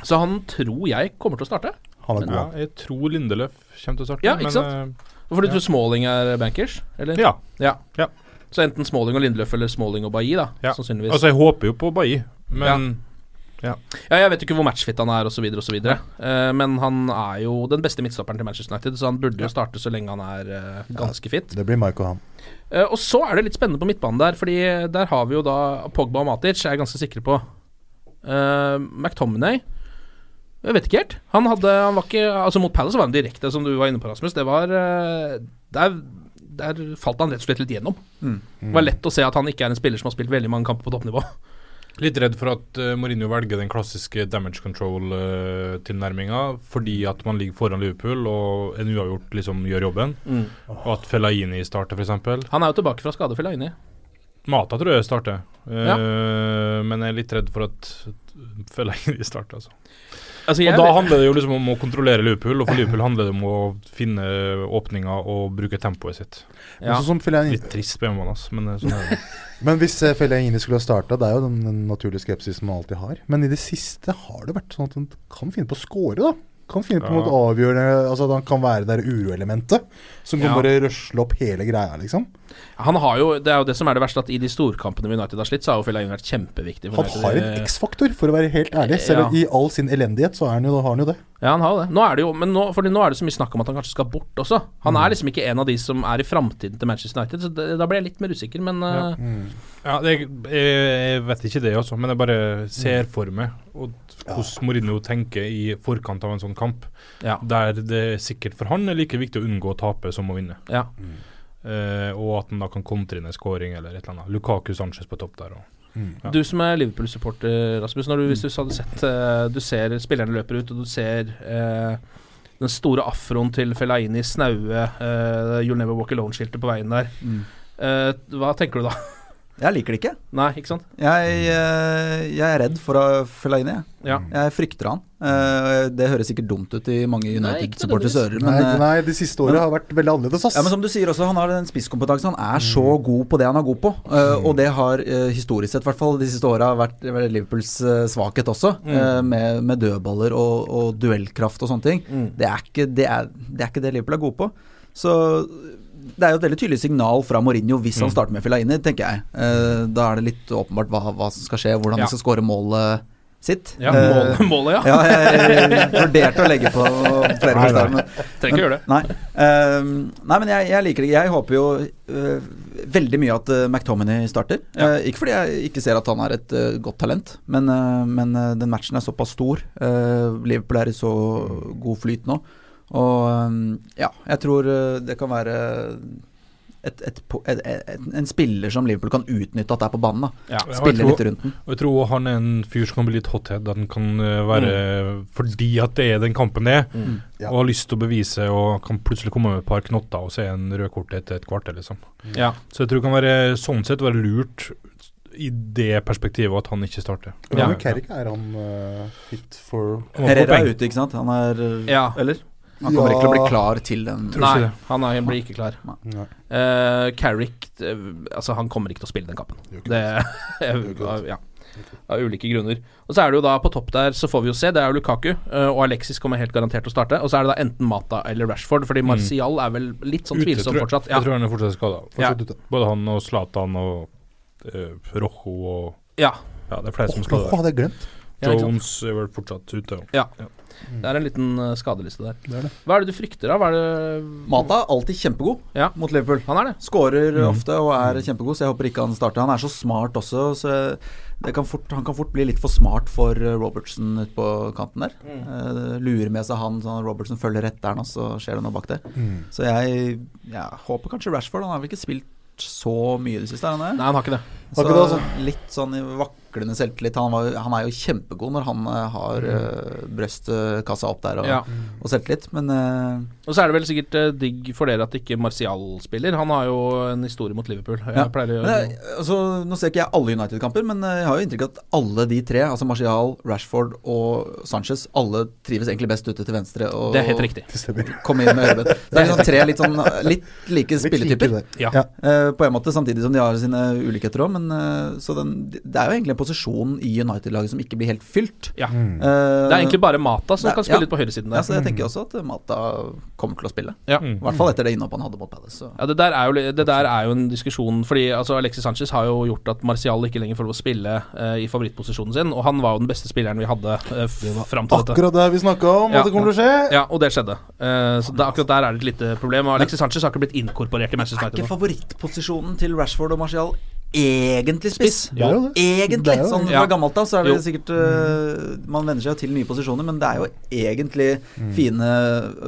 Så han tror jeg kommer til å starte. Han er god. Ja, jeg tror Lindeløf kommer til å starte. Ja, ikke sant? men, For du Ja. tror Smalling er bankers? Eller? eh, ja. Ja. Ja. Så enten Smalling og Lindløf eller Smalling og Bailly, da. ja. Sannsynligvis. Altså, jeg håper jo på Bailly, men ja, jeg vet jo ikke hvor matchfit han er, osv., osv. Uh, men han er jo den beste midtstopperen til Manchester United, så han burde jo starte så lenge han er uh, ganske fit. Det blir Mike og han. Uh, og så er det litt spennende på midtbanen der, Fordi der har vi jo da Pogba og Matic, er jeg ganske sikre på. Uh, McTominay Jeg vet ikke helt. Han hadde Han var ikke Altså Mot Palace var han direkte, som du var inne på, Rasmus. Det var Det Der, der falt han rett og slett litt gjennom. Mm. Det var lett å se at han ikke er en spiller som har spilt veldig mange kamper på toppnivå. litt redd for at uh, Mourinho velger den klassiske damage control-tilnærminga fordi at man ligger foran Liverpool og en uavgjort liksom gjør jobben. Mm. Og at Fellaini starter, f.eks. Han er jo tilbake fra skade Fellaini. Mata tror jeg starter, uh, Ja. men jeg er litt redd for at Fellaini starter, altså. Altså, Og da handler det jo liksom om å kontrollere Liverpool, og for Liverpool handler det om å finne åpninger og bruke tempoet sitt. Men sånn Litt trist på hjemmebane, men eh, sånn er det. Men hvis uh, Fellaini skulle ha starta, det er jo den, den naturlige skepsisen man alltid har. Men i det siste har det vært sånn at han kan finne på å score, da. Kan finne på Ja. noe avgjørende Altså at han kan være det uroelementet som kan Ja. bare røsle opp hele greia, liksom. Han har jo, Det er jo det som er det verste, at i de storkampene United har slitt, så har jo Fellaini vært kjempeviktig. Han har en X-faktor, for å være helt ærlig. Selv Ja. i all sin elendighet, så er han jo, har han jo det. Ja, han har jo det. Nå er det jo, men nå, fordi nå er det så mye snakk om at han kanskje skal bort også. Han Mm. er liksom ikke en av de som er i framtiden til Manchester United, så det, da ble jeg litt mer usikker, men Ja. eh, Ja, det, jeg, jeg vet ikke det også, men jeg bare ser for meg og hvordan Mourinho tenker i forkant av en sånn kamp. Ja. Der det sikkert for han er like viktig å unngå å tape som å vinne. Ja. Eh, og at han da kan kontre inn en scoring eller et eller annet. Lukaku Sanchez på topp der. Og, ja. Du som er Liverpool-supporter, Rasmus. Du, hvis du hadde sett eh, Du ser spillerne løper ut, og du ser eh, den store afroen til Fellaini snaue uh, 'You'll Never Walk Alone'-skiltet på veien der. Mm. Eh, hva tenker du da? Jeg liker det ikke. Nei, ikke sant? Jeg, eh, jeg er redd for å Fellaini. jeg. Ja. Jeg frykter han. Eh, Det høres sikkert dumt ut i mange United-supporters ører, men Nei, eh, nei, de siste åra men- har vært veldig annerledes, ass. Ja, men som du sier også, Han har den spisskompetansen. Han er så god på det han er god på. eh, og det har historisk sett, i hvert fall de siste åra, vært, Liverpools svakhet også. Mm. eh, med, med dødballer og, og duellkraft og sånne ting. Mm. Det, er ikke, det, er, det er ikke det Liverpool er god på. Så det er jo et veldig tydelig signal fra Mourinho hvis han Mm. starter med Fellaini, tenker jeg. Uh, da er det litt åpenbart hva, hva som skal skje, hvordan Ja. de skal skåre målet sitt. Ja, målet, målet, ja. ja, jeg vurderte å legge på flere Nei, nei. men Trenger ikke gjøre det. Nei, uh, nei men jeg, jeg liker det. Jeg håper jo uh, veldig mye at uh, McTominay starter. Ja. Ikke fordi jeg ikke ser at han er et godt talent, men, men den matchen er såpass stor. Liverpool er i så god flyt nå. Og ja, jeg tror øh, det kan være et, et, et, et, en spiller som Liverpool kan utnytte at det er på banen. da Ja. Spille tror- litt rundt den. Og jeg tror han er en fyr som kan bli litt hothead. At han kan være mm. Fordi at det er den kampen det er, Mm. Ja. og har lyst til å bevise og kan plutselig komme med et par knotter og se en rød kort etter et kvarter, liksom. Ja. Så jeg tror det kan være sånn sett være lurt i det perspektivet at han ikke starter. Ja. Carrick er han uh, fit for Herrera er ute, ikke sant? Han er Ja. Eller? Han kommer Ja. ikke til å bli klar til den. Nei, han er, blir ikke klar. Nei. Uh, Carrick eh, Altså, han kommer ikke til å spille den kampen. Det, ikke ja, av ulike grunner. Og så er det jo da på topp der, så får vi jo se, det er jo Lukaku, eh, og Alexis kommer helt garantert til å starte. Og så er det da enten Mata eller Rashford, fordi Martial er vel litt sånn tvilsom fortsatt. Ja. Jeg tror han er fortsatt skada. Ja. Fortsatt. Både han og Zlatan og uh, Rojo og ja. Ja, det er flere som er hadde jeg glemt. Ja, ikke sant? Jones er vel fortsatt ute. Ja. Ja. Det er en liten eh, skadeliste der. Det er det. Hva er det du frykter, da? Hva er det Mata er alltid kjempegod Ja. mot Liverpool. Han er det. Skårer Mm. ofte og er kjempegod, så jeg håper ikke han starter. Han er så smart også, så det kan fort, han kan fort bli litt for smart for eh, Robertson ute på kanten der. Eh, lurer med seg han, sånn at Robertson følger etter han, og så skjer det noe bak det. Mm. Så jeg jeg håper kanskje Rashford. Han har vel ikke spilt så mye i det siste, han er. Nei, han har ikke det. Så Har ikke det, altså. litt sånn i vak vaklende selvtillit. Han, var, han er jo kjempegod når han eh, har uh, brøstkassa opp der og, Ja. og selvtillit, men eh, Og så er det vel sikkert eh, digg for dere at ikke Martial spiller. Han har jo en historie mot Liverpool. Ja. men altså, Nå ser ikke jeg alle United-kamper, men eh, jeg har jo inntrykk av at alle de tre, altså Martial, Rashford og Sanchez, alle trives egentlig best ute til venstre. Og, Det er helt riktig. Det. Komme inn med høyrebent. Det er liksom tre litt, sånn, litt like spilletyper. Ja. Eh, på en måte, samtidig som de har sine ulikheter òg, men eh, så den, det er jo egentlig en posisjon i United-laget som ikke blir helt fylt. Ja. Mm. Eh, Det er egentlig bare Mata som det- kan spille ja. litt på høyresiden Ja, så jeg tenker også at Mata kommer til å spille. Ja. I hvert fall etter det innhoppet han hadde mot Palace. Så. Ja, det der, er jo, det der er jo en diskusjon Fordi altså, Alexis Sanchez har jo gjort at Martial ikke lenger får lov å spille uh, i favorittposisjonen sin, og han var jo den beste spilleren vi hadde uh, fram til dette. Akkurat det vi snakka om, Ja. at det kommer til å skje. Ja, og det skjedde. Uh, så da, akkurat der er det et lite problem. Og Alexis Sanchez har ikke blitt inkorporert i Manchester Er ikke favorittposisjonen til Rashford og Martial egentlig spiss? spiss. Ja. Egentlig. Det er jo det. Sånn fra gammelt av så er det Jo. sikkert uh, Man venner seg jo til nye posisjoner, men det er jo egentlig fine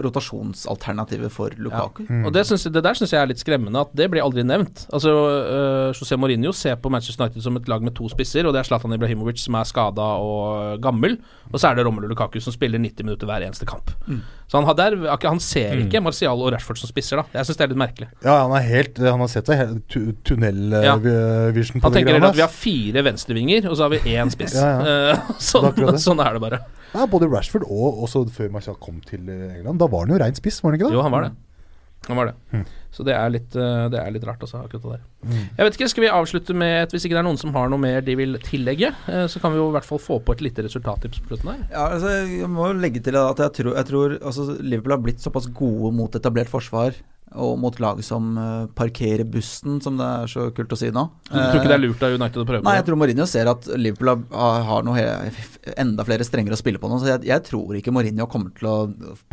rotasjonsalternativer for Lukaku. Og det, synes, det der syns jeg er litt skremmende, at det blir aldri nevnt. Altså, uh, José Mourinho ser på Manchester United som et lag med to spisser, og det er Zlatan Ibrahimovic som er skada og gammel, og så er det Romelu Lukaku som spiller 90 minutter hver eneste kamp. Så han, har der, han ser ikke Martial og Rashford som spisser, da. Jeg syns det er litt merkelig. Ja, han er helt Han har sett seg tunnelvision på Han det tenker heller at vi har fire venstrevinger, og så har vi én spiss. Ja, ja. sånn, er det. sånn er det bare. Ja, både Rashford og også før Martial kom til eh, England. Da var han jo rein spiss, var han ikke det? Jo, han var det. Han var det. Mm. Så det er litt, eh, det er litt rart, altså, akkurat det der. Mm. Jeg vet ikke, Skal vi avslutte med et, Hvis ikke det er noen som har noe mer de vil tillegge, eh, så kan vi jo i hvert fall få på et lite resultattips på slutten her. Ja, altså, jeg må jo legge til at jeg tror, jeg tror altså, Liverpool har blitt såpass gode mot etablert forsvar og mot lag som eh, parkerer bussen, som det er så kult å si nå. Du tror ikke det er lurt av United å prøve Nei, jeg tror Mourinho ser at Liverpool har, noe enda flere strenger å spille på nå. Så jeg, jeg tror ikke Mourinho kommer til å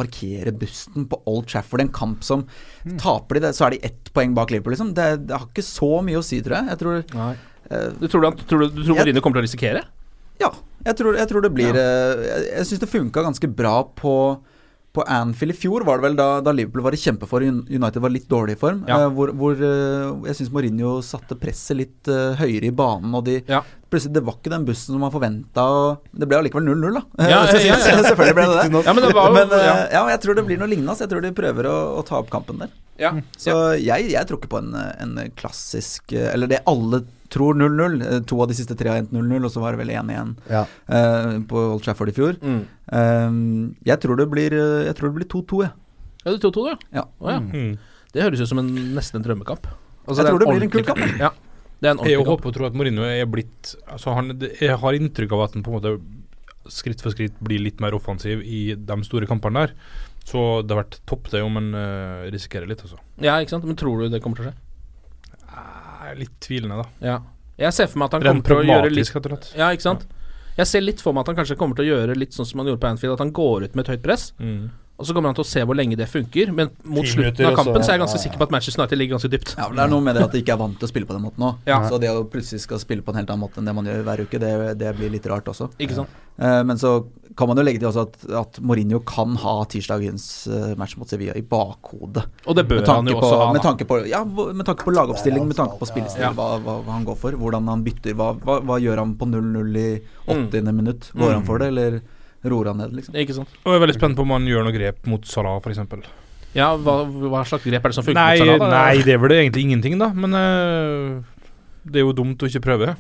parkere bussen på Old Trafford. En kamp som taper de det, så er de ett poeng bak Liverpool, liksom. Det, det har ikke så mye å si, tror jeg. Jeg tror Nei. eh, Du tror, du, tror, du, tror Mourinho kommer til å risikere? Ja, jeg tror, jeg tror det blir eh, Jeg, jeg syns det funka ganske bra på på Anfield i fjor var det vel da, da Liverpool var i kjempeform, United var litt dårlig i form. Ja. eh, hvor hvor eh, jeg syns Mourinho satte presset litt uh, høyere i banen. Og de Ja. Plutselig, det var ikke den bussen som man forventa. Det ble allikevel 0-0, da. Ja. Selvfølgelig ble det det. Ja, men det var Men uh, ja. ja, jeg tror det blir noe lignende. Så jeg tror de prøver å, å ta opp kampen der. Ja. Så jeg, jeg tror ikke på en, en klassisk Eller det alle tror 0-0. Eh, To av de siste tre har endt 0-0, og så var det vel 1-1 Ja. uh, på Old Trafford i fjor. Mm. Eh, jeg tror det blir eh, Jeg tror det blir 2-2, jeg. Ja, er 2-2, ja. Ja. Oh, ja. Mm. Det høres ut som en, nesten en drømmekamp. Altså, Jeg tror det blir en kul kamp. Ja. Det er en Jeg håper og tror at Mourinho er blitt altså han, Jeg har inntrykk av at han på en måte skritt for skritt blir litt mer offensiv i de store kampene der. Så det har vært topp, det, om han risikerer litt, altså. Ja, ikke sant? Men tror du det kommer til å skje? Er litt tvilende, da. Ja. Jeg ser for meg at han Rent kommer til å gjøre litt rett og slett. Ja, ikke sant? Jeg ser litt for meg at han kanskje kommer til å gjøre litt sånn som han gjorde på Anfield, at han går ut med et høyt press. Mm. Og så kommer han til å se hvor lenge det funker, men mot slutten av kampen så- så er jeg ganske sikker på at Manchester United ligger ganske dypt. Ja, men Det er noe med det at de ikke er vant til å spille på den måten nå. Ja. Så det å plutselig skal spille på en helt annen måte enn det man gjør hver uke, det, det blir litt rart også. Ikke sant? Eh, men så kan man jo legge til også at, at Mourinho kan ha tirsdagens eh, match mot Sevilla i bakhodet. Og det bør han jo på, også ha. med tanke på, ja, med tanke på lagoppstilling, med tanke på spillestil, Ja. hva, hva, hva han går for. Hvordan han bytter. Hva, hva, hva gjør han på 0-0 i 80. Mm. minutt? Går han for det, eller ror han ned, liksom? Ikke sant? Og jeg er veldig spent på om han gjør noe grep mot Salah, f.eks. Ja, hva, hva slags grep er det som funker Nei, mot Salah? da? nei, det er vel egentlig ingenting, da. Men eh, det er jo dumt å ikke prøve.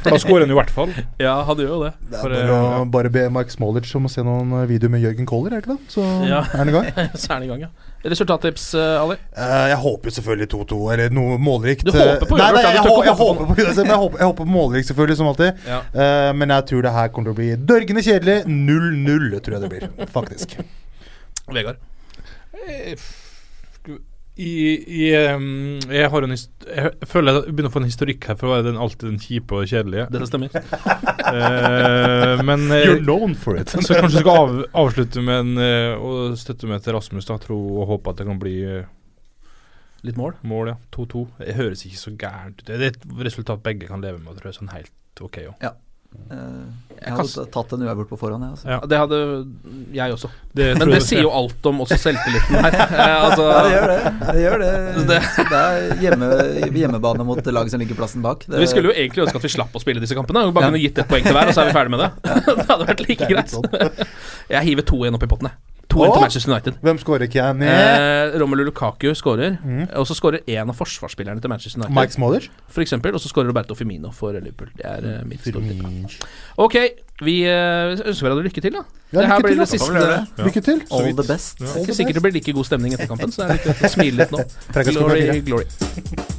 Da skårer han i hvert fall. Ja, han gjør jo det. Det For, er bare, eh, å, bare be Mike Smolich om å se noen eh, videoer med Jørgen Koller, er det ikke det? Så Ja. er han i gang. så er han i gang, ja. Resultattips, eh, Ali? Uh, jeg håper selvfølgelig 2-2, eller noe målrikt. Du håper på Nei, nei, jeg, håper på men jeg håper, jeg håper på målrikt, selvfølgelig, som alltid. Ja. Uh, men jeg tror det her kommer til å bli dørgende kjedelig. 0-0, tror jeg det blir, faktisk. Vegard? I, i, em, jeg har en Jeg føler jeg begynner å få en historikk her for å være den, alltid den kjipe og kjedelige. Det stemmer. uh, men eh, You're known for it. Så jeg kanskje skal av, avslutte med en uh, og støtte meg til Rasmus. da Tro og håpe at det kan bli uh, Litt mål? mål, ja. 2-2. Det høres ikke så gærent ut. Det er et resultat begge kan leve med, tror jeg. Sånn helt ok òg. Eh, jeg hadde tatt en uavgjort på forhånd, jeg. Altså. Ja. Det hadde jeg også. Det Men det sier jo alt om også selvtilliten her. Eh, altså, Ja, det gjør det. Det gjør det. Det- Det er hjemme, hjemmebane mot laget som ligger plassen bak. Det, Vi skulle jo egentlig ønske at vi slapp å spille disse kampene. Bare Bare kunne gitt ett poeng til hver, og så er vi ferdig med det. det hadde vært like greit. Jeg hiver 2-1 opp i potten, jeg. 2-1 til Manchester United. Hvem skårer Kenny? Eh, Romelu Lukaku skårer, og så skårer en av forsvarsspillerne til Manchester United. Mike Smoller? For eksempel, og så skårer Roberto Firmino for Liverpool. Det er eh, mitt store tipp. Ok, vi eh, ønsker hverandre lykke til, da. Ja, lykke blir til, det da. siste. Kan vi gjøre Det Lykke til. All the best. er ikke sikkert det blir like god stemning etter kampen, så det er litt å smile litt nå. Glory, glory.